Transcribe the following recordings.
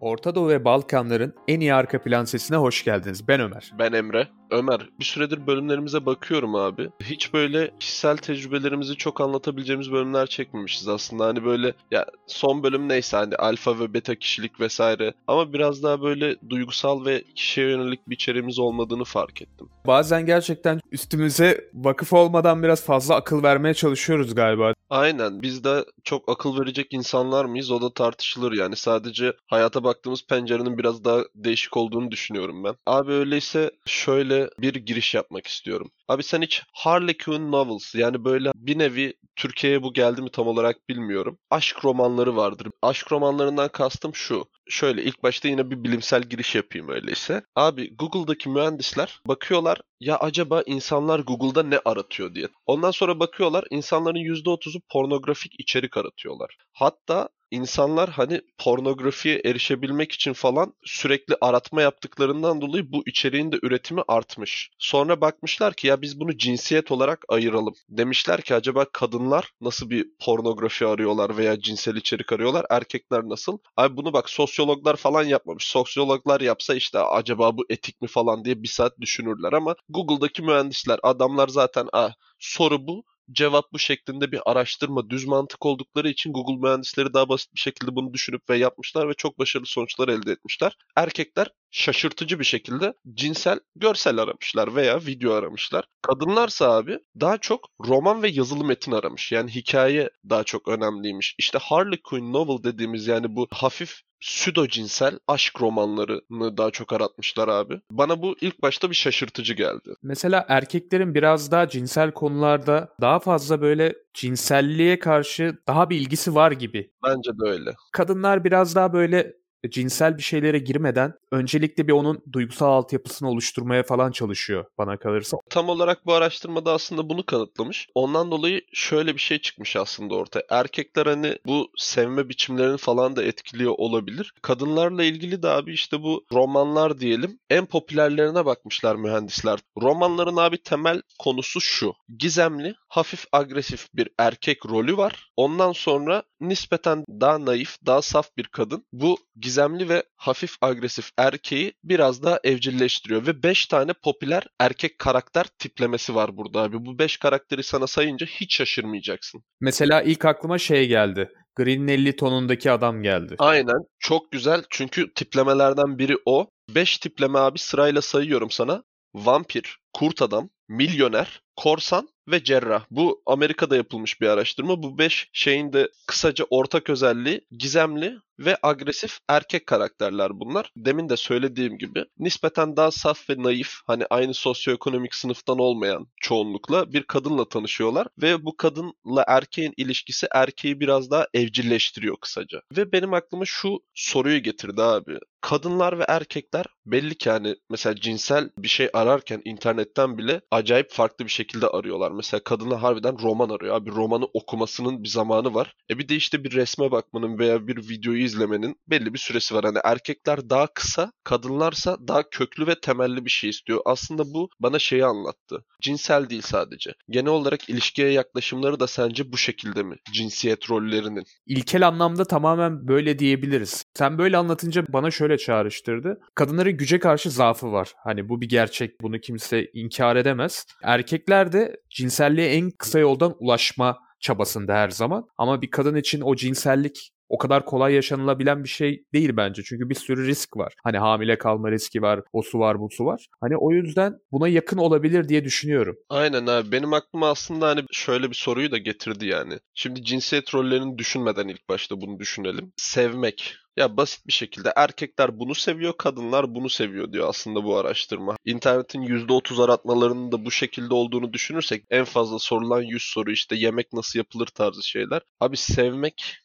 Orta Doğu ve Balkanların en iyi arka plan sesine hoş geldiniz. Ben Ömer. Ben Emre. Ömer, bir süredir bölümlerimize bakıyorum abi. Hiç böyle kişisel tecrübelerimizi çok anlatabileceğimiz bölümler çekmemişiz aslında. Hani böyle ya son bölüm neyse hani alfa ve beta kişilik vesaire. Ama biraz daha böyle duygusal ve kişiye yönelik bir içeriğimiz olmadığını fark ettim. Bazen gerçekten üstümüze vakıf olmadan biraz fazla akıl vermeye çalışıyoruz galiba. Aynen. Biz de çok akıl verecek insanlar mıyız? O da tartışılır yani. Sadece hayata baktığımız pencerenin biraz daha değişik olduğunu düşünüyorum ben. Abi öyleyse şöyle bir giriş yapmak istiyorum. Abi sen hiç Harlequin Novels yani böyle bir nevi Türkiye'ye bu geldi mi tam olarak bilmiyorum. Aşk romanları vardır. Aşk romanlarından kastım şu. Şöyle ilk başta yine bir bilimsel giriş yapayım öyleyse. Abi Google'daki mühendisler bakıyorlar ya acaba insanlar Google'da ne aratıyor diye. Ondan sonra bakıyorlar insanların %30'u pornografik içerik aratıyorlar. Hatta insanlar hani pornografiye erişebilmek için falan sürekli aratma yaptıklarından dolayı bu içeriğin de üretimi artmış. Sonra bakmışlar ki ya biz bunu cinsiyet olarak ayıralım. Demişler ki acaba kadınlar nasıl bir pornografi arıyorlar veya cinsel içerik arıyorlar, erkekler nasıl? Abi bunu bak sosyologlar falan yapmamış. Sosyologlar yapsa işte acaba bu etik mi falan diye bir saat düşünürler ama Google'daki mühendisler adamlar zaten ah soru bu cevap bu şeklinde bir araştırma, düz mantık oldukları için Google mühendisleri daha basit bir şekilde bunu düşünüp ve yapmışlar ve çok başarılı sonuçlar elde etmişler. Erkekler şaşırtıcı bir şekilde cinsel görsel aramışlar veya video aramışlar. Kadınlarsa abi daha çok roman ve yazılı metin aramış. Yani hikaye daha çok önemliymiş. İşte Harlequin novel dediğimiz yani bu hafif pseudo cinsel aşk romanlarını daha çok aratmışlar abi. Bana bu ilk başta bir şaşırtıcı geldi. Mesela erkeklerin biraz daha cinsel konularda daha fazla böyle cinselliğe karşı daha bir ilgisi var gibi. Bence de öyle. Kadınlar biraz daha böyle cinsel bir şeylere girmeden öncelikle bir onun duygusal altyapısını oluşturmaya falan çalışıyor bana kalırsa. Tam olarak bu araştırmada aslında bunu kanıtlamış. Ondan dolayı şöyle bir şey çıkmış aslında ortaya. Erkekler hani bu sevme biçimlerini falan da etkiliyor olabilir. Kadınlarla ilgili de abi işte bu romanlar diyelim en popülerlerine bakmışlar mühendisler. Romanların abi temel konusu şu. Gizemli, hafif agresif bir erkek rolü var. Ondan sonra nispeten daha naif, daha saf bir kadın. Bu gizemli ve hafif agresif erkeği biraz daha evcilleştiriyor ve 5 tane popüler erkek karakter tiplemesi var burada abi. Bu 5 karakteri sana sayınca hiç şaşırmayacaksın. Mesela ilk aklıma şey geldi. Green 50 tonundaki adam geldi. Aynen. Çok güzel. Çünkü tiplemelerden biri o. 5 tipleme abi sırayla sayıyorum sana. Vampir, kurt adam, milyoner, korsan ve cerrah. Bu Amerika'da yapılmış bir araştırma. Bu 5 şeyin de kısaca ortak özelliği gizemli ve agresif erkek karakterler bunlar. Demin de söylediğim gibi nispeten daha saf ve naif hani aynı sosyoekonomik sınıftan olmayan çoğunlukla bir kadınla tanışıyorlar ve bu kadınla erkeğin ilişkisi erkeği biraz daha evcilleştiriyor kısaca. Ve benim aklıma şu soruyu getirdi abi. Kadınlar ve erkekler belli ki hani mesela cinsel bir şey ararken internetten bile acayip farklı bir şekilde arıyorlar. Mesela kadına harbiden roman arıyor. Abi romanı okumasının bir zamanı var. E bir de işte bir resme bakmanın veya bir videoyu izlemenin belli bir süresi var. Hani erkekler daha kısa, kadınlarsa daha köklü ve temelli bir şey istiyor. Aslında bu bana şeyi anlattı. Cinsel değil sadece. Genel olarak ilişkiye yaklaşımları da sence bu şekilde mi? Cinsiyet rollerinin. İlkel anlamda tamamen böyle diyebiliriz. Sen böyle anlatınca bana şöyle çağrıştırdı. Kadınların güce karşı zaafı var. Hani bu bir gerçek. Bunu kimse inkar edemez. Erkekler de cinselliğe en kısa yoldan ulaşma çabasında her zaman. Ama bir kadın için o cinsellik o kadar kolay yaşanılabilen bir şey değil bence. Çünkü bir sürü risk var. Hani hamile kalma riski var, o su var, bu su var. Hani o yüzden buna yakın olabilir diye düşünüyorum. Aynen abi. Benim aklıma aslında hani şöyle bir soruyu da getirdi yani. Şimdi cinsiyet rollerini düşünmeden ilk başta bunu düşünelim. Sevmek. Ya basit bir şekilde erkekler bunu seviyor, kadınlar bunu seviyor diyor aslında bu araştırma. İnternetin %30 aratmalarının da bu şekilde olduğunu düşünürsek en fazla sorulan 100 soru işte yemek nasıl yapılır tarzı şeyler. Abi sevmek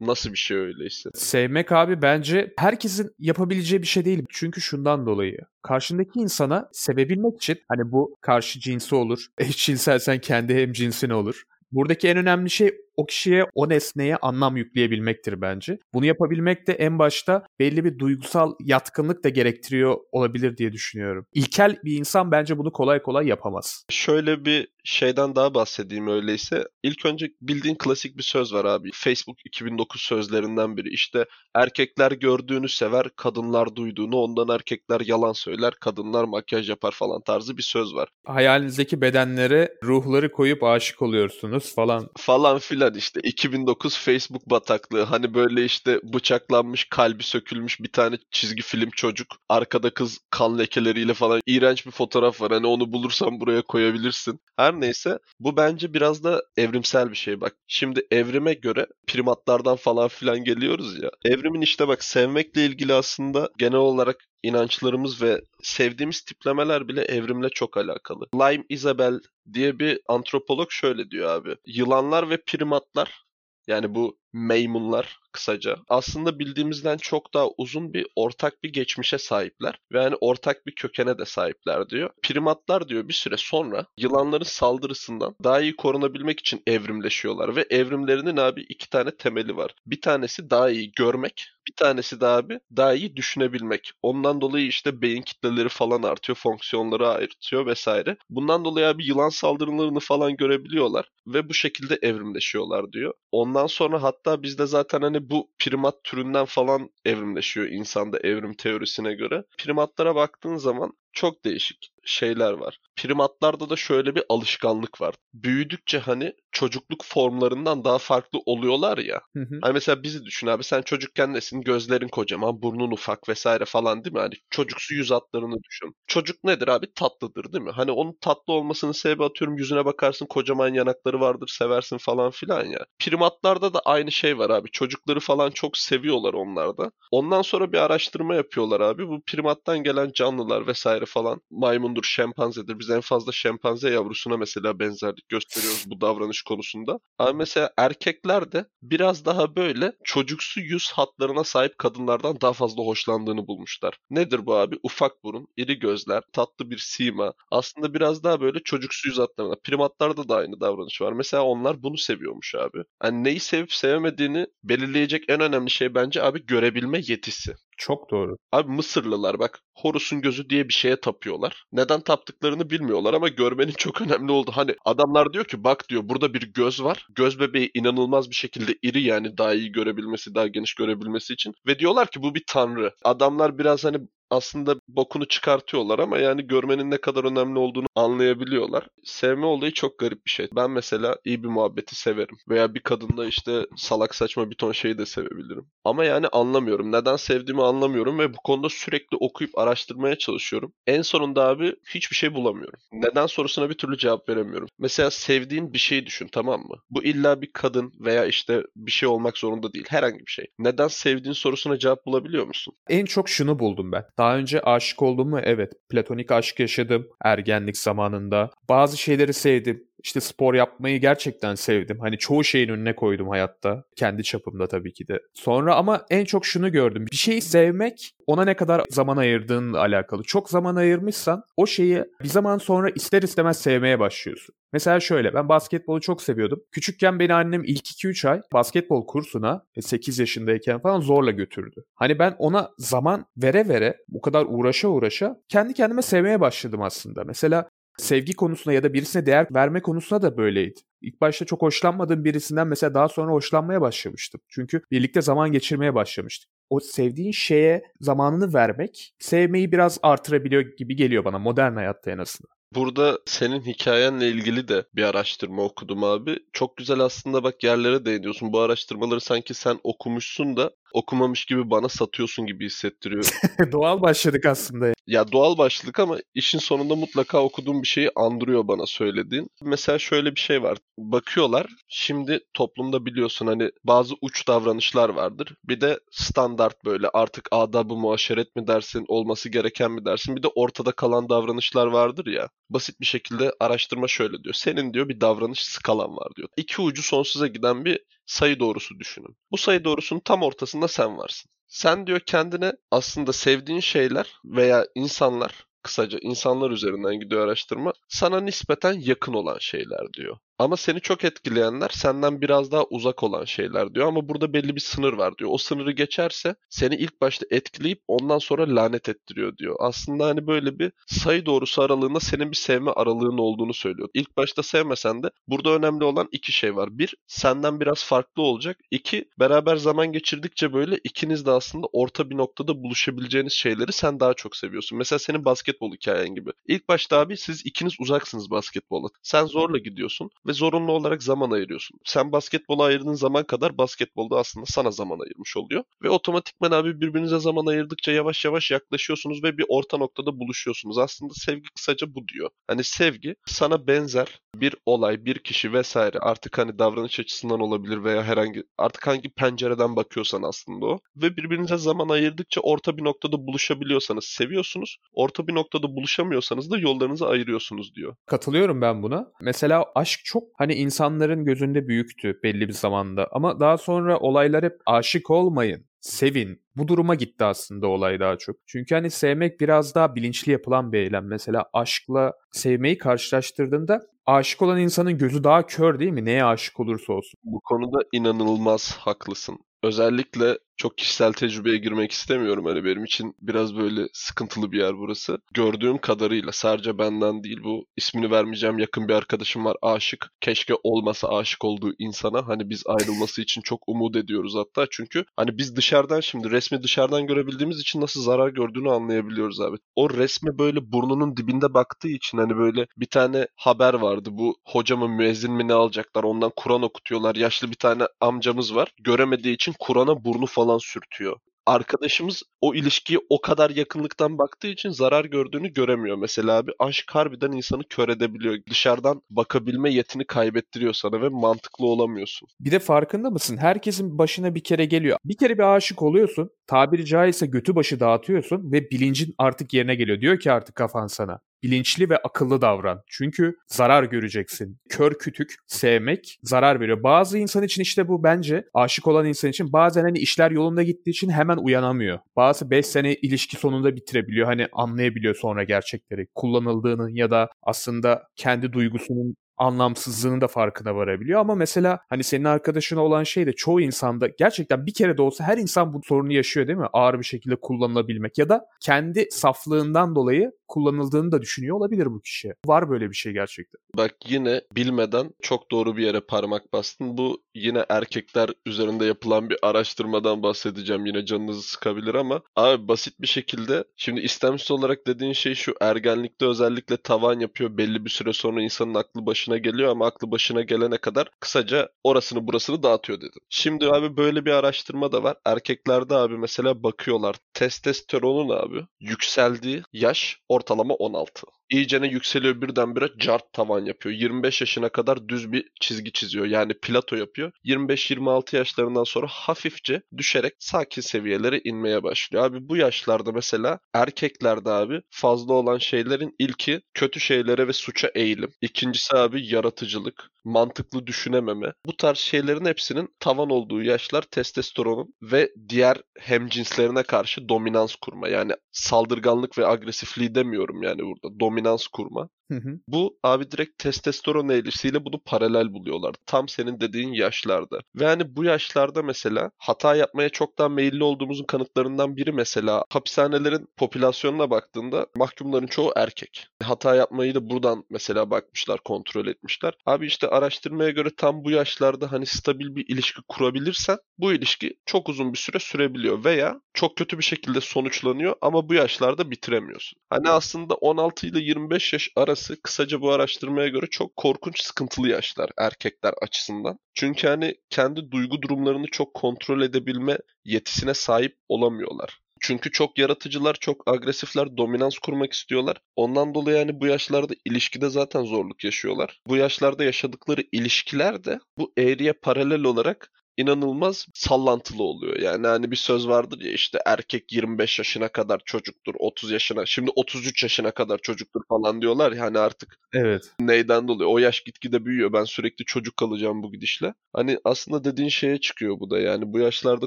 Nasıl bir şey öyleyse? Sevmek abi bence herkesin yapabileceği bir şey değil. Çünkü şundan dolayı. Karşındaki insana sevebilmek için hani bu karşı cinsi olur. Eşcinselsen kendi hem cinsin olur. Buradaki en önemli şey o kişiye o nesneye anlam yükleyebilmektir bence. Bunu yapabilmek de en başta belli bir duygusal yatkınlık da gerektiriyor olabilir diye düşünüyorum. İlkel bir insan bence bunu kolay kolay yapamaz. Şöyle bir şeyden daha bahsedeyim öyleyse. İlk önce bildiğin klasik bir söz var abi. Facebook 2009 sözlerinden biri. İşte erkekler gördüğünü sever, kadınlar duyduğunu, ondan erkekler yalan söyler, kadınlar makyaj yapar falan tarzı bir söz var. Hayalinizdeki bedenlere ruhları koyup aşık oluyorsunuz falan. Falan filan işte. 2009 Facebook bataklığı. Hani böyle işte bıçaklanmış, kalbi sökülmüş bir tane çizgi film çocuk. Arkada kız kan lekeleriyle falan iğrenç bir fotoğraf var. Hani onu bulursan buraya koyabilirsin. Her neyse bu bence biraz da evrimsel bir şey bak. Şimdi evrime göre primatlardan falan filan geliyoruz ya. Evrimin işte bak sevmekle ilgili aslında genel olarak inançlarımız ve sevdiğimiz tiplemeler bile evrimle çok alakalı. Lime Isabel diye bir antropolog şöyle diyor abi. Yılanlar ve primatlar yani bu maymunlar kısaca aslında bildiğimizden çok daha uzun bir ortak bir geçmişe sahipler ve yani ortak bir kökene de sahipler diyor. Primatlar diyor bir süre sonra yılanların saldırısından daha iyi korunabilmek için evrimleşiyorlar ve evrimlerinin abi iki tane temeli var. Bir tanesi daha iyi görmek, bir tanesi de abi daha iyi düşünebilmek. Ondan dolayı işte beyin kitleleri falan artıyor, fonksiyonları artıyor vesaire. Bundan dolayı abi yılan saldırılarını falan görebiliyorlar ve bu şekilde evrimleşiyorlar diyor. Ondan sonra hatta bizde zaten hani bu primat türünden falan evrimleşiyor insanda evrim teorisine göre. Primatlara baktığın zaman çok değişik şeyler var. Primatlarda da şöyle bir alışkanlık var. Büyüdükçe hani çocukluk formlarından daha farklı oluyorlar ya. Hı hı. Hani mesela bizi düşün abi sen çocukken nesin? Gözlerin kocaman, burnun ufak vesaire falan değil mi? Hani çocuksu yüz hatlarını düşün. Çocuk nedir abi? Tatlıdır değil mi? Hani onun tatlı olmasının sebebi atıyorum yüzüne bakarsın kocaman yanakları vardır seversin falan filan ya. Primatlarda da aynı şey var abi. Çocukları falan çok seviyorlar onlarda. Ondan sonra bir araştırma yapıyorlar abi. Bu primattan gelen canlılar vesaire falan maymundur, şempanzedir. Biz en fazla şempanze yavrusuna mesela benzerlik gösteriyoruz bu davranış konusunda. Ama mesela erkekler de biraz daha böyle çocuksu yüz hatlarına sahip kadınlardan daha fazla hoşlandığını bulmuşlar. Nedir bu abi? Ufak burun, iri gözler, tatlı bir sima. Aslında biraz daha böyle çocuksu yüz hatlarına. Primatlarda da aynı davranış var. Mesela onlar bunu seviyormuş abi. Hani neyi sevip sevmediğini belirleyecek en önemli şey bence abi görebilme yetisi. Çok doğru. Abi Mısırlılar bak Horus'un gözü diye bir şeye tapıyorlar. Neden taptıklarını bilmiyorlar ama görmenin çok önemli oldu. Hani adamlar diyor ki bak diyor burada bir göz var. Göz bebeği inanılmaz bir şekilde iri yani daha iyi görebilmesi, daha geniş görebilmesi için. Ve diyorlar ki bu bir tanrı. Adamlar biraz hani aslında bokunu çıkartıyorlar ama yani görmenin ne kadar önemli olduğunu anlayabiliyorlar. Sevme olayı çok garip bir şey. Ben mesela iyi bir muhabbeti severim. Veya bir kadında işte salak saçma bir ton şeyi de sevebilirim. Ama yani anlamıyorum. Neden sevdiğimi anlamıyorum ve bu konuda sürekli okuyup araştırmaya çalışıyorum. En sonunda abi hiçbir şey bulamıyorum. Neden sorusuna bir türlü cevap veremiyorum. Mesela sevdiğin bir şeyi düşün tamam mı? Bu illa bir kadın veya işte bir şey olmak zorunda değil. Herhangi bir şey. Neden sevdiğin sorusuna cevap bulabiliyor musun? En çok şunu buldum ben. Daha önce aşık oldum mu? Evet. Platonik aşk yaşadım ergenlik zamanında. Bazı şeyleri sevdim. İşte spor yapmayı gerçekten sevdim. Hani çoğu şeyin önüne koydum hayatta. Kendi çapımda tabii ki de. Sonra ama en çok şunu gördüm. Bir şeyi sevmek ona ne kadar zaman ayırdığınla alakalı. Çok zaman ayırmışsan o şeyi bir zaman sonra ister istemez sevmeye başlıyorsun. Mesela şöyle ben basketbolu çok seviyordum. Küçükken beni annem ilk 2-3 ay basketbol kursuna 8 yaşındayken falan zorla götürdü. Hani ben ona zaman vere vere bu kadar uğraşa uğraşa kendi kendime sevmeye başladım aslında. Mesela sevgi konusunda ya da birisine değer verme konusunda da böyleydi. İlk başta çok hoşlanmadığım birisinden mesela daha sonra hoşlanmaya başlamıştım. Çünkü birlikte zaman geçirmeye başlamıştık. O sevdiğin şeye zamanını vermek sevmeyi biraz artırabiliyor gibi geliyor bana modern hayatta en azından. Burada senin hikayenle ilgili de bir araştırma okudum abi. Çok güzel aslında bak yerlere değiniyorsun. Bu araştırmaları sanki sen okumuşsun da okumamış gibi bana satıyorsun gibi hissettiriyor. doğal başladık aslında. Ya doğal başladık ama işin sonunda mutlaka okuduğum bir şeyi andırıyor bana söylediğin. Mesela şöyle bir şey var. Bakıyorlar şimdi toplumda biliyorsun hani bazı uç davranışlar vardır. Bir de standart böyle artık adabı muaşeret mi dersin olması gereken mi dersin. Bir de ortada kalan davranışlar vardır ya. Basit bir şekilde araştırma şöyle diyor. Senin diyor bir davranış skalan var diyor. İki ucu sonsuza giden bir sayı doğrusu düşünün. Bu sayı doğrusunun tam ortasında sen varsın. Sen diyor kendine aslında sevdiğin şeyler veya insanlar kısaca insanlar üzerinden gidiyor araştırma sana nispeten yakın olan şeyler diyor. Ama seni çok etkileyenler senden biraz daha uzak olan şeyler diyor ama burada belli bir sınır var diyor. O sınırı geçerse seni ilk başta etkileyip ondan sonra lanet ettiriyor diyor. Aslında hani böyle bir sayı doğrusu aralığında senin bir sevme aralığın olduğunu söylüyor. İlk başta sevmesen de burada önemli olan iki şey var. Bir, senden biraz farklı olacak. İki, beraber zaman geçirdikçe böyle ikiniz de aslında orta bir noktada buluşabileceğiniz şeyleri sen daha çok seviyorsun. Mesela senin basketbol hikayen gibi. İlk başta abi siz ikiniz uzaksınız basketbola. Sen zorla gidiyorsun ve zorunlu olarak zaman ayırıyorsun. Sen basketbola ayırdığın zaman kadar basketbolda aslında sana zaman ayırmış oluyor. Ve otomatikman abi birbirinize zaman ayırdıkça yavaş yavaş yaklaşıyorsunuz ve bir orta noktada buluşuyorsunuz. Aslında sevgi kısaca bu diyor. Hani sevgi sana benzer bir olay, bir kişi vesaire artık hani davranış açısından olabilir veya herhangi artık hangi pencereden bakıyorsan aslında o ve birbirinize zaman ayırdıkça orta bir noktada buluşabiliyorsanız seviyorsunuz. Orta bir noktada buluşamıyorsanız da yollarınızı ayırıyorsunuz diyor. Katılıyorum ben buna. Mesela aşk çok hani insanların gözünde büyüktü belli bir zamanda ama daha sonra olaylar hep aşık olmayın, sevin. Bu duruma gitti aslında olay daha çok. Çünkü hani sevmek biraz daha bilinçli yapılan bir eylem. Mesela aşkla sevmeyi karşılaştırdığında aşık olan insanın gözü daha kör değil mi? Neye aşık olursa olsun. Bu konuda inanılmaz haklısın. Özellikle çok kişisel tecrübeye girmek istemiyorum. Hani benim için biraz böyle sıkıntılı bir yer burası. Gördüğüm kadarıyla sadece benden değil bu ismini vermeyeceğim yakın bir arkadaşım var aşık. Keşke olmasa aşık olduğu insana. Hani biz ayrılması için çok umut ediyoruz hatta. Çünkü hani biz dışarıdan şimdi resmi dışarıdan görebildiğimiz için nasıl zarar gördüğünü anlayabiliyoruz abi. O resme böyle burnunun dibinde baktığı için hani böyle bir tane haber vardı. Bu hocamın müezzin mi ne alacaklar ondan Kur'an okutuyorlar. Yaşlı bir tane amcamız var. Göremediği için Kur'an'a burnu falan sürtüyor. Arkadaşımız o ilişkiye o kadar yakınlıktan baktığı için zarar gördüğünü göremiyor. Mesela abi aşk harbiden insanı kör edebiliyor. Dışarıdan bakabilme yetini kaybettiriyor sana ve mantıklı olamıyorsun. Bir de farkında mısın? Herkesin başına bir kere geliyor. Bir kere bir aşık oluyorsun. Tabiri caizse götü başı dağıtıyorsun ve bilincin artık yerine geliyor. Diyor ki artık kafan sana bilinçli ve akıllı davran. Çünkü zarar göreceksin. Kör kütük sevmek zarar veriyor. Bazı insan için işte bu bence aşık olan insan için bazen hani işler yolunda gittiği için hemen uyanamıyor. Bazı 5 sene ilişki sonunda bitirebiliyor. Hani anlayabiliyor sonra gerçekleri. Kullanıldığının ya da aslında kendi duygusunun anlamsızlığının da farkına varabiliyor. Ama mesela hani senin arkadaşına olan şey de çoğu insanda gerçekten bir kere de olsa her insan bu sorunu yaşıyor değil mi? Ağır bir şekilde kullanılabilmek ya da kendi saflığından dolayı kullanıldığını da düşünüyor olabilir bu kişi. Var böyle bir şey gerçekten. Bak yine bilmeden çok doğru bir yere parmak bastın. Bu yine erkekler üzerinde yapılan bir araştırmadan bahsedeceğim. Yine canınızı sıkabilir ama abi basit bir şekilde şimdi istemsiz olarak dediğin şey şu ergenlikte özellikle tavan yapıyor. Belli bir süre sonra insanın aklı başına geliyor ama aklı başına gelene kadar kısaca orasını burasını dağıtıyor dedim. Şimdi abi böyle bir araştırma da var. Erkeklerde abi mesela bakıyorlar testosteronun abi yükseldiği yaş ortalama 16 iyicene yükseliyor birdenbire cart tavan yapıyor. 25 yaşına kadar düz bir çizgi çiziyor. Yani plato yapıyor. 25-26 yaşlarından sonra hafifçe düşerek sakin seviyelere inmeye başlıyor. Abi bu yaşlarda mesela erkeklerde abi fazla olan şeylerin ilki kötü şeylere ve suça eğilim. İkincisi abi yaratıcılık, mantıklı düşünememe. Bu tarz şeylerin hepsinin tavan olduğu yaşlar testosteronun ve diğer hemcinslerine karşı dominans kurma. Yani saldırganlık ve agresifliği demiyorum yani burada. Dominans kurma. Hı hı. Bu abi direkt testosteron eğrisiyle bunu paralel buluyorlar. Tam senin dediğin yaşlarda. Ve hani bu yaşlarda mesela hata yapmaya çoktan meyilli olduğumuzun kanıtlarından biri mesela hapishanelerin popülasyonuna baktığında mahkumların çoğu erkek. Hata yapmayı da buradan mesela bakmışlar, kontrol etmişler. Abi işte araştırmaya göre tam bu yaşlarda hani stabil bir ilişki kurabilirsen bu ilişki çok uzun bir süre sürebiliyor veya çok kötü bir şekilde sonuçlanıyor ama bu yaşlarda bitiremiyorsun. Hani aslında 16 ile 25 yaş arası kısaca bu araştırmaya göre çok korkunç sıkıntılı yaşlar erkekler açısından. Çünkü hani kendi duygu durumlarını çok kontrol edebilme yetisine sahip olamıyorlar. Çünkü çok yaratıcılar, çok agresifler, dominans kurmak istiyorlar. Ondan dolayı yani bu yaşlarda ilişkide zaten zorluk yaşıyorlar. Bu yaşlarda yaşadıkları ilişkiler de bu eğriye paralel olarak inanılmaz sallantılı oluyor. Yani hani bir söz vardır ya işte erkek 25 yaşına kadar çocuktur, 30 yaşına, şimdi 33 yaşına kadar çocuktur falan diyorlar ya hani artık Evet. neyden dolayı o yaş gitgide büyüyor. Ben sürekli çocuk kalacağım bu gidişle. Hani aslında dediğin şeye çıkıyor bu da yani bu yaşlarda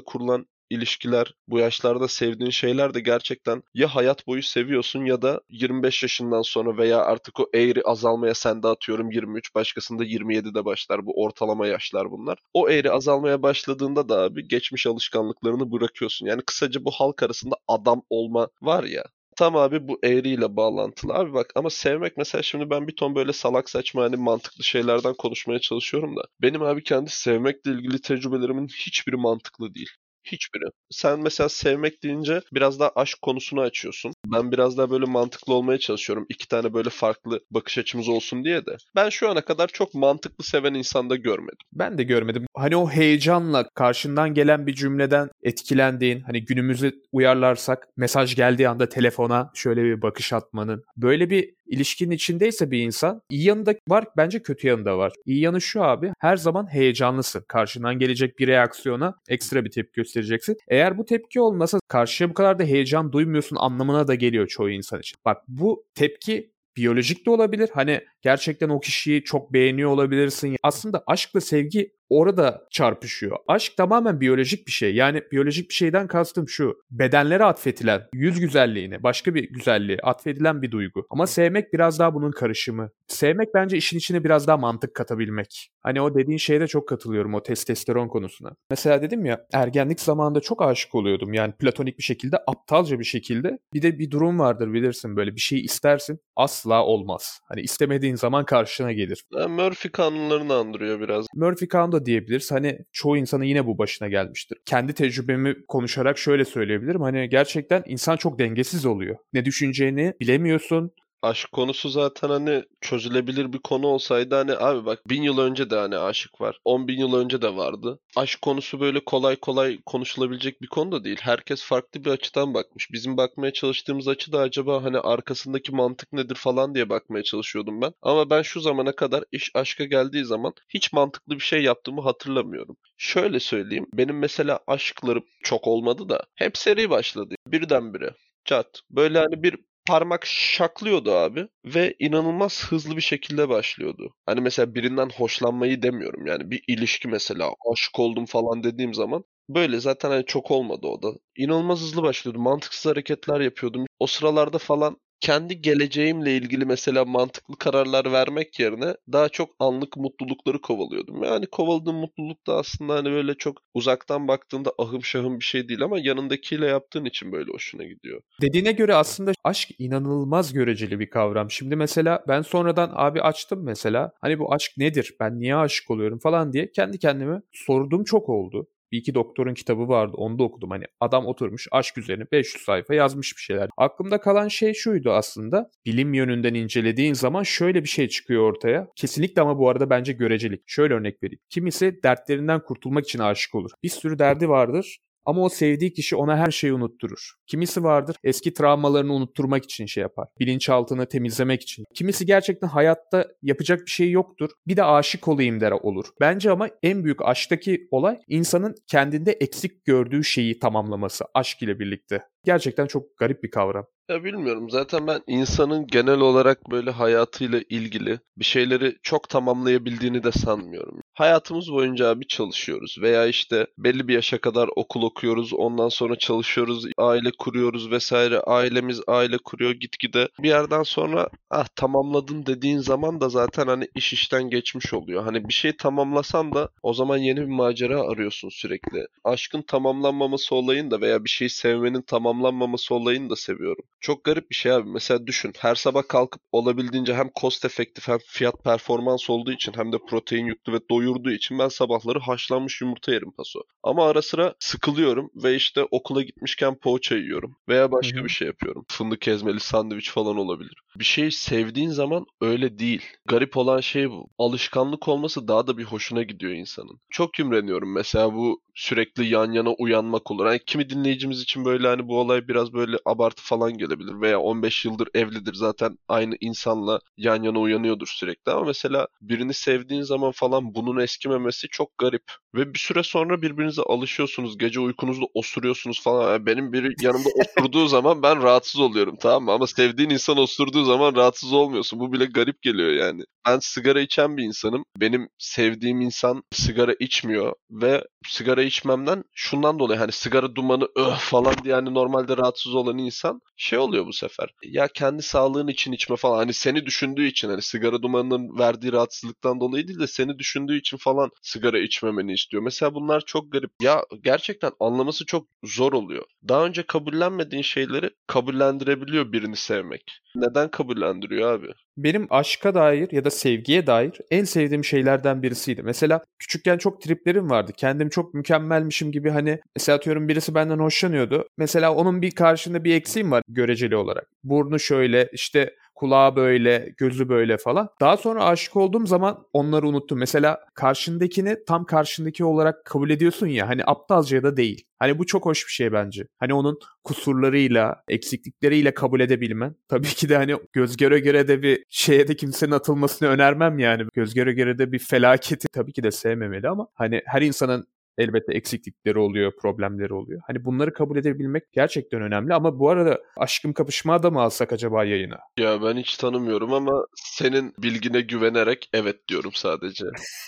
kurulan ilişkiler, bu yaşlarda sevdiğin şeyler de gerçekten ya hayat boyu seviyorsun ya da 25 yaşından sonra veya artık o eğri azalmaya sen de atıyorum 23, başkasında 27'de başlar. Bu ortalama yaşlar bunlar. O eğri azalmaya başladığında da abi geçmiş alışkanlıklarını bırakıyorsun. Yani kısaca bu halk arasında adam olma var ya Tam abi bu eğriyle bağlantılı. Abi bak ama sevmek mesela şimdi ben bir ton böyle salak saçma hani mantıklı şeylerden konuşmaya çalışıyorum da. Benim abi kendi sevmekle ilgili tecrübelerimin hiçbiri mantıklı değil. Hiçbiri. Sen mesela sevmek deyince biraz daha aşk konusunu açıyorsun. Ben biraz daha böyle mantıklı olmaya çalışıyorum. İki tane böyle farklı bakış açımız olsun diye de. Ben şu ana kadar çok mantıklı seven insanda görmedim. Ben de görmedim. Hani o heyecanla karşından gelen bir cümleden etkilendiğin, hani günümüzü uyarlarsak mesaj geldiği anda telefona şöyle bir bakış atmanın. Böyle bir ilişkinin içindeyse bir insan iyi yanı da var bence kötü yanı da var. İyi yanı şu abi her zaman heyecanlısın. Karşından gelecek bir reaksiyona ekstra bir tepki göstereceksin. Eğer bu tepki olmasa karşıya bu kadar da heyecan duymuyorsun anlamına da geliyor çoğu insan için. Bak bu tepki biyolojik de olabilir. Hani gerçekten o kişiyi çok beğeniyor olabilirsin. Aslında aşkla sevgi orada çarpışıyor. Aşk tamamen biyolojik bir şey. Yani biyolojik bir şeyden kastım şu. Bedenlere atfedilen, yüz güzelliğine, başka bir güzelliğe atfedilen bir duygu. Ama sevmek biraz daha bunun karışımı. Sevmek bence işin içine biraz daha mantık katabilmek. Hani o dediğin şeye de çok katılıyorum o testosteron konusuna. Mesela dedim ya ergenlik zamanında çok aşık oluyordum. Yani platonik bir şekilde, aptalca bir şekilde. Bir de bir durum vardır bilirsin böyle bir şey istersin asla olmaz. Hani istemediğin zaman karşına gelir. Murphy kanunlarını andırıyor biraz. Murphy kanunu da diyebiliriz. Hani çoğu insanın yine bu başına gelmiştir. Kendi tecrübemi konuşarak şöyle söyleyebilirim. Hani gerçekten insan çok dengesiz oluyor. Ne düşüneceğini bilemiyorsun aşk konusu zaten hani çözülebilir bir konu olsaydı hani abi bak bin yıl önce de hani aşık var. On bin yıl önce de vardı. Aşk konusu böyle kolay kolay konuşulabilecek bir konu da değil. Herkes farklı bir açıdan bakmış. Bizim bakmaya çalıştığımız açı da acaba hani arkasındaki mantık nedir falan diye bakmaya çalışıyordum ben. Ama ben şu zamana kadar iş aşka geldiği zaman hiç mantıklı bir şey yaptığımı hatırlamıyorum. Şöyle söyleyeyim. Benim mesela aşklarım çok olmadı da hep seri başladı. Birdenbire. Çat. Böyle hani bir parmak şaklıyordu abi ve inanılmaz hızlı bir şekilde başlıyordu. Hani mesela birinden hoşlanmayı demiyorum yani bir ilişki mesela aşık oldum falan dediğim zaman böyle zaten hani çok olmadı o da. İnanılmaz hızlı başlıyordu. Mantıksız hareketler yapıyordum. O sıralarda falan kendi geleceğimle ilgili mesela mantıklı kararlar vermek yerine daha çok anlık mutlulukları kovalıyordum. Yani kovaladığım mutluluk da aslında hani böyle çok uzaktan baktığında ahım şahım bir şey değil ama yanındakiyle yaptığın için böyle hoşuna gidiyor. Dediğine göre aslında aşk inanılmaz göreceli bir kavram. Şimdi mesela ben sonradan abi açtım mesela hani bu aşk nedir? Ben niye aşık oluyorum falan diye kendi kendime sorduğum çok oldu bir iki doktorun kitabı vardı onu da okudum. Hani adam oturmuş aşk üzerine 500 sayfa yazmış bir şeyler. Aklımda kalan şey şuydu aslında. Bilim yönünden incelediğin zaman şöyle bir şey çıkıyor ortaya. Kesinlikle ama bu arada bence görecelik. Şöyle örnek vereyim. Kimisi dertlerinden kurtulmak için aşık olur. Bir sürü derdi vardır. Ama o sevdiği kişi ona her şeyi unutturur. Kimisi vardır eski travmalarını unutturmak için şey yapar. Bilinçaltını temizlemek için. Kimisi gerçekten hayatta yapacak bir şey yoktur. Bir de aşık olayım der olur. Bence ama en büyük aşktaki olay insanın kendinde eksik gördüğü şeyi tamamlaması aşk ile birlikte. Gerçekten çok garip bir kavram. Ya bilmiyorum. Zaten ben insanın genel olarak böyle hayatıyla ilgili bir şeyleri çok tamamlayabildiğini de sanmıyorum. Hayatımız boyunca abi çalışıyoruz veya işte belli bir yaşa kadar okul okuyoruz, ondan sonra çalışıyoruz, aile kuruyoruz vesaire. Ailemiz aile kuruyor gitgide. Bir yerden sonra ah tamamladım dediğin zaman da zaten hani iş işten geçmiş oluyor. Hani bir şey tamamlasan da o zaman yeni bir macera arıyorsun sürekli. Aşkın tamamlanmaması olayını da veya bir şeyi sevmenin tamamlanmaması olayını da seviyorum. Çok garip bir şey abi. Mesela düşün. Her sabah kalkıp olabildiğince hem cost efektif hem fiyat performans olduğu için hem de protein yüklü ve doyurduğu için ben sabahları haşlanmış yumurta yerim paso. Ama ara sıra sıkılıyorum ve işte okula gitmişken poğaça yiyorum. Veya başka Hı-hı. bir şey yapıyorum. Fındık ezmeli sandviç falan olabilir. Bir şeyi sevdiğin zaman öyle değil. Garip olan şey bu. Alışkanlık olması daha da bir hoşuna gidiyor insanın. Çok imreniyorum mesela bu sürekli yan yana uyanmak olur. Yani kimi dinleyicimiz için böyle hani bu olay biraz böyle abartı falan gelebilir veya 15 yıldır evlidir zaten aynı insanla yan yana uyanıyordur sürekli ama mesela birini sevdiğin zaman falan bunun eskimemesi çok garip ve bir süre sonra birbirinize alışıyorsunuz. Gece uykunuzda osuruyorsunuz falan. Yani benim biri yanımda osurduğu zaman ben rahatsız oluyorum tamam mı? Ama sevdiğin insan osurduğu zaman rahatsız olmuyorsun. Bu bile garip geliyor yani. Ben sigara içen bir insanım. Benim sevdiğim insan sigara içmiyor ve sigara içmemden şundan dolayı hani sigara dumanı öh falan diye hani normalde rahatsız olan insan şey oluyor bu sefer. Ya kendi sağlığın için içme falan hani seni düşündüğü için hani sigara dumanının verdiği rahatsızlıktan dolayı değil de seni düşündüğü için falan sigara içmemeni istiyor. Mesela bunlar çok garip. Ya gerçekten anlaması çok zor oluyor. Daha önce kabullenmediğin şeyleri kabullendirebiliyor birini sevmek. Neden kabullendiriyor abi? Benim aşka dair ya da sevgiye dair en sevdiğim şeylerden birisiydi. Mesela küçükken çok triplerim vardı. Kendim çok mükemmelmişim gibi hani mesela atıyorum birisi benden hoşlanıyordu. Mesela onun bir karşında bir eksiğim var göreceli olarak. Burnu şöyle işte kulağı böyle, gözü böyle falan. Daha sonra aşık olduğum zaman onları unuttum. Mesela karşındakini tam karşındaki olarak kabul ediyorsun ya hani aptalca da değil. Hani bu çok hoş bir şey bence. Hani onun kusurlarıyla, eksiklikleriyle kabul edebilmen. Tabii ki de hani göz göre göre de bir şeye de kimsenin atılmasını önermem yani. Göz göre göre de bir felaketi tabii ki de sevmemeli ama hani her insanın elbette eksiklikleri oluyor, problemleri oluyor. Hani bunları kabul edebilmek gerçekten önemli ama bu arada aşkım kapışma da mı alsak acaba yayına? Ya ben hiç tanımıyorum ama senin bilgine güvenerek evet diyorum sadece.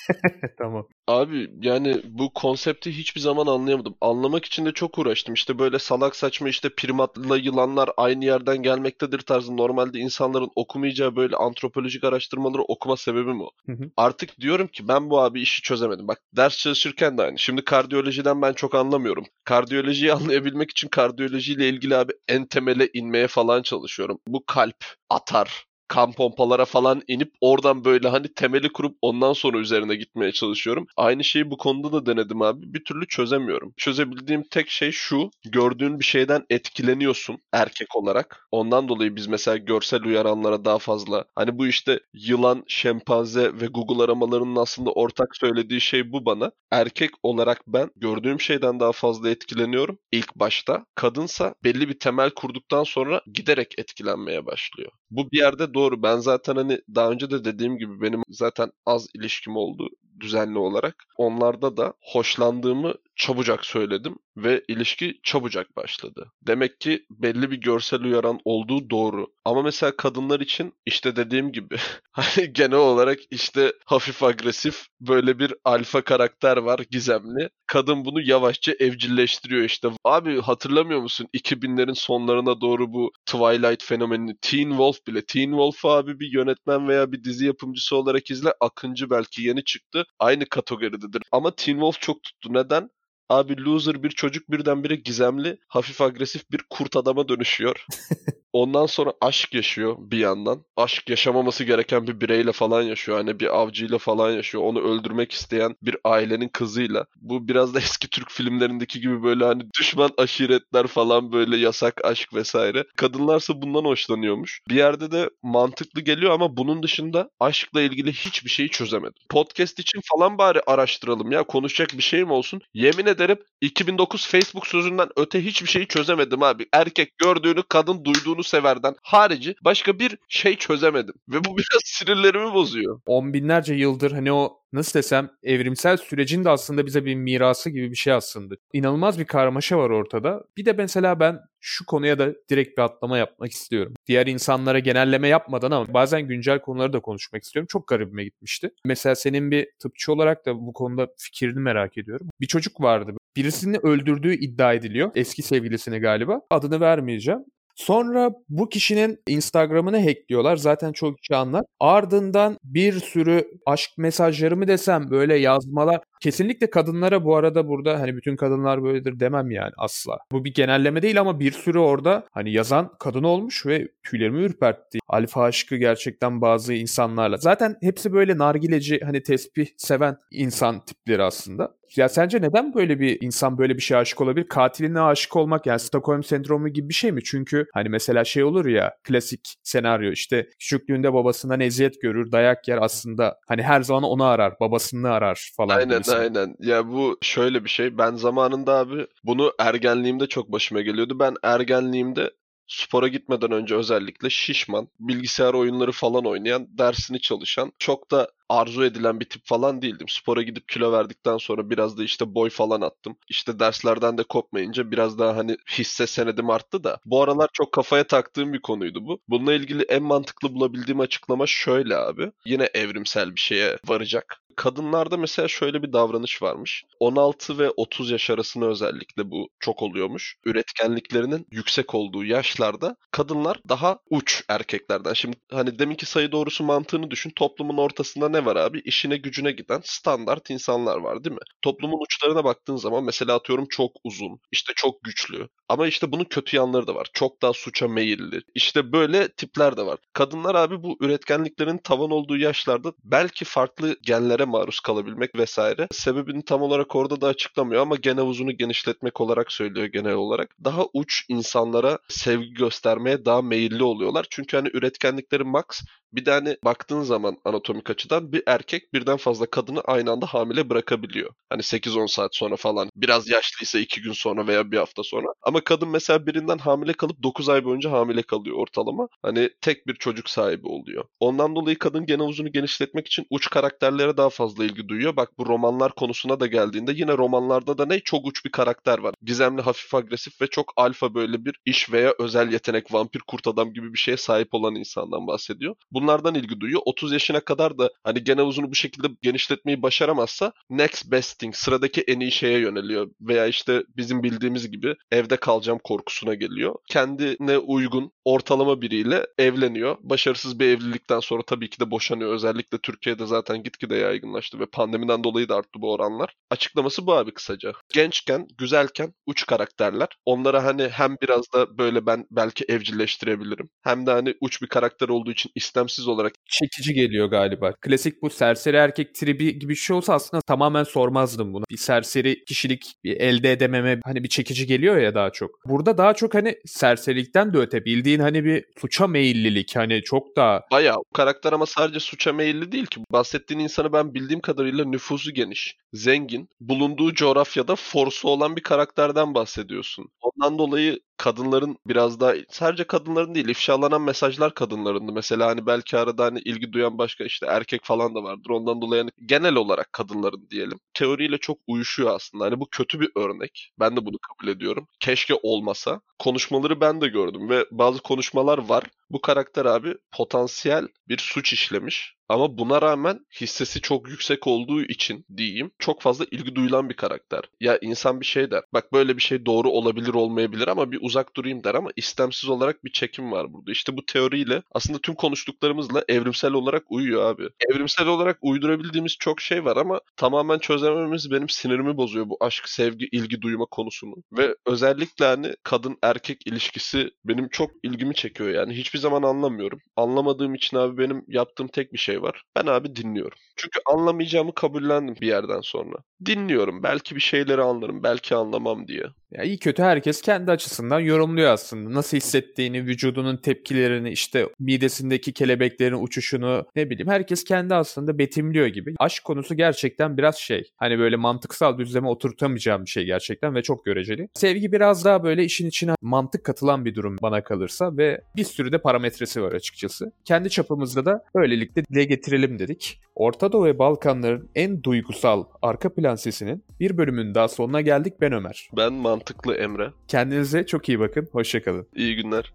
tamam. Abi yani bu konsepti hiçbir zaman anlayamadım. Anlamak için de çok uğraştım. İşte böyle salak saçma işte primatla yılanlar aynı yerden gelmektedir tarzı normalde insanların okumayacağı böyle antropolojik araştırmaları okuma sebebim o. Hı hı. Artık diyorum ki ben bu abi işi çözemedim. Bak ders çalışırken de aynı. Şimdi kardiyolojiden ben çok anlamıyorum. Kardiyolojiyi anlayabilmek için kardiyolojiyle ilgili abi en temele inmeye falan çalışıyorum. Bu kalp, atar, kan pompalara falan inip oradan böyle hani temeli kurup ondan sonra üzerine gitmeye çalışıyorum. Aynı şeyi bu konuda da denedim abi. Bir türlü çözemiyorum. Çözebildiğim tek şey şu. Gördüğün bir şeyden etkileniyorsun erkek olarak. Ondan dolayı biz mesela görsel uyaranlara daha fazla hani bu işte yılan, şempanze ve Google aramalarının aslında ortak söylediği şey bu bana. Erkek olarak ben gördüğüm şeyden daha fazla etkileniyorum ilk başta. Kadınsa belli bir temel kurduktan sonra giderek etkilenmeye başlıyor. Bu bir yerde doğru. Ben zaten hani daha önce de dediğim gibi benim zaten az ilişkim oldu düzenli olarak. Onlarda da hoşlandığımı çabucak söyledim ve ilişki çabucak başladı. Demek ki belli bir görsel uyaran olduğu doğru. Ama mesela kadınlar için işte dediğim gibi hani genel olarak işte hafif agresif böyle bir alfa karakter var gizemli. Kadın bunu yavaşça evcilleştiriyor işte. Abi hatırlamıyor musun 2000'lerin sonlarına doğru bu Twilight fenomenini Teen Wolf bile. Teen Wolf abi bir yönetmen veya bir dizi yapımcısı olarak izle. Akıncı belki yeni çıktı. Aynı kategoridedir. Ama Teen Wolf çok tuttu. Neden? Abi loser bir çocuk birdenbire gizemli, hafif agresif bir kurt adama dönüşüyor. Ondan sonra aşk yaşıyor bir yandan. Aşk yaşamaması gereken bir bireyle falan yaşıyor. Hani bir avcıyla falan yaşıyor. Onu öldürmek isteyen bir ailenin kızıyla. Bu biraz da eski Türk filmlerindeki gibi böyle hani düşman aşiretler falan böyle yasak aşk vesaire. Kadınlarsa bundan hoşlanıyormuş. Bir yerde de mantıklı geliyor ama bunun dışında aşkla ilgili hiçbir şeyi çözemedim. Podcast için falan bari araştıralım ya. Konuşacak bir şeyim olsun. Yemin ederim 2009 Facebook sözünden öte hiçbir şeyi çözemedim abi. Erkek gördüğünü, kadın duyduğunu severden harici başka bir şey çözemedim. Ve bu biraz sinirlerimi bozuyor. On binlerce yıldır hani o nasıl desem evrimsel sürecin de aslında bize bir mirası gibi bir şey aslında. İnanılmaz bir karmaşa var ortada. Bir de mesela ben şu konuya da direkt bir atlama yapmak istiyorum. Diğer insanlara genelleme yapmadan ama bazen güncel konuları da konuşmak istiyorum. Çok garibime gitmişti. Mesela senin bir tıpçı olarak da bu konuda fikrini merak ediyorum. Bir çocuk vardı. Birisini öldürdüğü iddia ediliyor. Eski sevgilisini galiba. Adını vermeyeceğim. Sonra bu kişinin Instagram'ını hackliyorlar. Zaten çok kişi anlar. Ardından bir sürü aşk mesajları mı desem böyle yazmalar. Kesinlikle kadınlara bu arada burada hani bütün kadınlar böyledir demem yani asla. Bu bir genelleme değil ama bir sürü orada hani yazan kadın olmuş ve tüylerimi ürpertti. Alfa aşkı gerçekten bazı insanlarla. Zaten hepsi böyle nargileci hani tesbih seven insan tipleri aslında. Ya sence neden böyle bir insan böyle bir şeye aşık olabilir? Katiline aşık olmak yani Stockholm sendromu gibi bir şey mi? Çünkü hani mesela şey olur ya klasik senaryo işte küçüklüğünde babasından eziyet görür, dayak yer aslında hani her zaman onu arar, babasını arar falan. Aynen gibisi. aynen. Ya bu şöyle bir şey. Ben zamanında abi bunu ergenliğimde çok başıma geliyordu. Ben ergenliğimde spora gitmeden önce özellikle şişman, bilgisayar oyunları falan oynayan, dersini çalışan, çok da arzu edilen bir tip falan değildim. Spora gidip kilo verdikten sonra biraz da işte boy falan attım. İşte derslerden de kopmayınca biraz daha hani hisse senedim arttı da. Bu aralar çok kafaya taktığım bir konuydu bu. Bununla ilgili en mantıklı bulabildiğim açıklama şöyle abi. Yine evrimsel bir şeye varacak kadınlarda mesela şöyle bir davranış varmış. 16 ve 30 yaş arasında özellikle bu çok oluyormuş. Üretkenliklerinin yüksek olduğu yaşlarda kadınlar daha uç erkeklerden. Şimdi hani deminki sayı doğrusu mantığını düşün. Toplumun ortasında ne var abi? İşine gücüne giden standart insanlar var değil mi? Toplumun uçlarına baktığın zaman mesela atıyorum çok uzun, işte çok güçlü. Ama işte bunun kötü yanları da var. Çok daha suça meyilli. İşte böyle tipler de var. Kadınlar abi bu üretkenliklerin tavan olduğu yaşlarda belki farklı genlere maruz kalabilmek vesaire. Sebebini tam olarak orada da açıklamıyor ama gen havuzunu genişletmek olarak söylüyor genel olarak. Daha uç insanlara sevgi göstermeye daha meyilli oluyorlar. Çünkü hani üretkenlikleri max bir de hani baktığın zaman anatomik açıdan bir erkek birden fazla kadını aynı anda hamile bırakabiliyor. Hani 8-10 saat sonra falan. Biraz yaşlıysa 2 gün sonra veya bir hafta sonra. Ama kadın mesela birinden hamile kalıp 9 ay boyunca hamile kalıyor ortalama. Hani tek bir çocuk sahibi oluyor. Ondan dolayı kadın gen havuzunu genişletmek için uç karakterlere daha fazla ilgi duyuyor. Bak bu romanlar konusuna da geldiğinde yine romanlarda da ne çok uç bir karakter var. Gizemli, hafif agresif ve çok alfa böyle bir iş veya özel yetenek, vampir, kurt adam gibi bir şeye sahip olan insandan bahsediyor. Bunlardan ilgi duyuyor. 30 yaşına kadar da hani gen havuzunu bu şekilde genişletmeyi başaramazsa next best thing, sıradaki en iyi şeye yöneliyor. Veya işte bizim bildiğimiz gibi evde kalacağım korkusuna geliyor. Kendine uygun ortalama biriyle evleniyor. Başarısız bir evlilikten sonra tabii ki de boşanıyor. Özellikle Türkiye'de zaten gitgide yaygınlaştı ve pandemiden dolayı da arttı bu oranlar. Açıklaması bu abi kısaca. Gençken, güzelken uç karakterler. Onlara hani hem biraz da böyle ben belki evcilleştirebilirim. Hem de hani uç bir karakter olduğu için istemsiz olarak çekici geliyor galiba. Klasik bu serseri erkek tribi gibi bir şey olsa aslında tamamen sormazdım bunu. Bir serseri kişilik bir elde edememe hani bir çekici geliyor ya daha çok. Burada daha çok hani serserilikten de öte bildiğin hani bir suça meyillilik hani çok daha Bayağı. Karakter ama sadece suça meyilli değil ki. Bahsettiğin insanı ben bildiğim kadarıyla nüfusu geniş, zengin, bulunduğu coğrafyada forsu olan bir karakterden bahsediyorsun. Ondan dolayı kadınların biraz daha sadece kadınların değil ifşalanan mesajlar kadınlarındı. Mesela hani belki arada hani ilgi duyan başka işte erkek falan da vardır. Ondan dolayı hani genel olarak kadınların diyelim. Teoriyle çok uyuşuyor aslında. Hani bu kötü bir örnek. Ben de bunu kabul ediyorum. Keşke olmasa. Konuşmaları ben de gördüm ve bazı konuşmalar var. Bu karakter abi potansiyel bir suç işlemiş ama buna rağmen hissesi çok yüksek olduğu için diyeyim çok fazla ilgi duyulan bir karakter. Ya insan bir şey der. Bak böyle bir şey doğru olabilir olmayabilir ama bir uzak durayım der ama istemsiz olarak bir çekim var burada. İşte bu teoriyle aslında tüm konuştuklarımızla evrimsel olarak uyuyor abi. Evrimsel olarak uydurabildiğimiz çok şey var ama tamamen çözemememiz benim sinirimi bozuyor bu aşk, sevgi, ilgi duyma konusunu. Ve özellikle hani kadın erkek ilişkisi benim çok ilgimi çekiyor yani. Hiçbir zaman anlamıyorum. Anlamadığım için abi benim yaptığım tek bir şey var. Ben abi dinliyorum. Çünkü anlamayacağımı kabullendim bir yerden sonra. Dinliyorum. Belki bir şeyleri anlarım, belki anlamam diye. Ya iyi kötü herkes kendi açısından yorumluyor aslında. Nasıl hissettiğini, vücudunun tepkilerini, işte midesindeki kelebeklerin uçuşunu ne bileyim herkes kendi aslında betimliyor gibi. Aşk konusu gerçekten biraz şey. Hani böyle mantıksal düzleme oturtamayacağım bir şey gerçekten ve çok göreceli. Sevgi biraz daha böyle işin içine mantık katılan bir durum bana kalırsa ve bir sürü de parametresi var açıkçası. Kendi çapımızda da böylelikle dile getirelim dedik. Orta Doğu ve Balkanların en duygusal arka plan sesinin bir bölümün daha sonuna geldik ben Ömer. Ben mantıklı Emre. Kendinize çok iyi bakın. Hoşçakalın. İyi günler.